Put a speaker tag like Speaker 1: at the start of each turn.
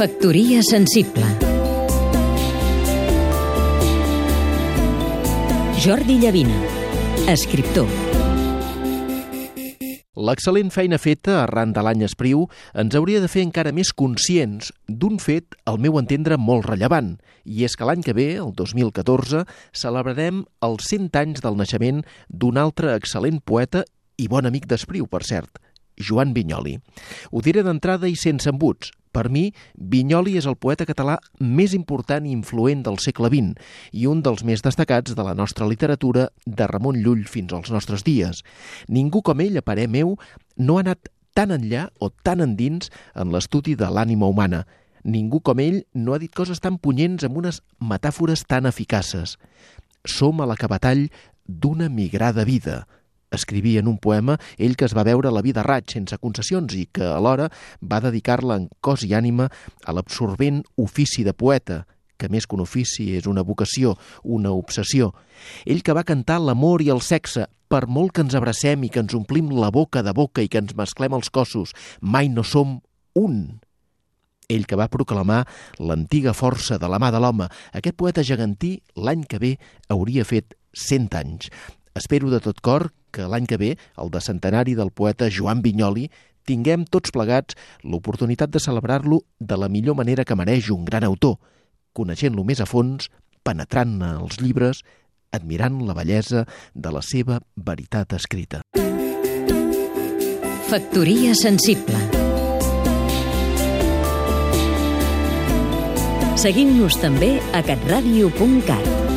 Speaker 1: Factoria sensible. Jordi Llavina, escriptor.
Speaker 2: L'excel·lent feina feta arran de l'any Espriu ens hauria de fer encara més conscients d'un fet, al meu entendre, molt rellevant, i és que l'any que ve, el 2014, celebrarem els 100 anys del naixement d'un altre excel·lent poeta i bon amic d'Espriu, per cert, Joan Vinyoli. Ho diré d'entrada i sense embuts. Per mi, Vinyoli és el poeta català més important i influent del segle XX i un dels més destacats de la nostra literatura de Ramon Llull fins als nostres dies. Ningú com ell, a parer meu, no ha anat tan enllà o tan endins en l'estudi de l'ànima humana. Ningú com ell no ha dit coses tan punyents amb unes metàfores tan eficaces. Som a l'acabatall d'una migrada vida – escrivia en un poema ell que es va veure la vida raig sense concessions i que alhora va dedicar-la en cos i ànima a l'absorbent ofici de poeta, que més que un ofici és una vocació, una obsessió. Ell que va cantar l'amor i el sexe, per molt que ens abracem i que ens omplim la boca de boca i que ens mesclem els cossos, mai no som un. Ell que va proclamar l'antiga força de la mà de l'home, aquest poeta gegantí l'any que ve hauria fet cent anys. Espero de tot cor que l'any que ve, el de centenari del poeta Joan Vinyoli, tinguem tots plegats l'oportunitat de celebrar-lo de la millor manera que mereix un gran autor, coneixent-lo més a fons, penetrant-ne els llibres, admirant la bellesa de la seva veritat escrita.
Speaker 1: Factoria sensible Seguim-nos també a catradio.cat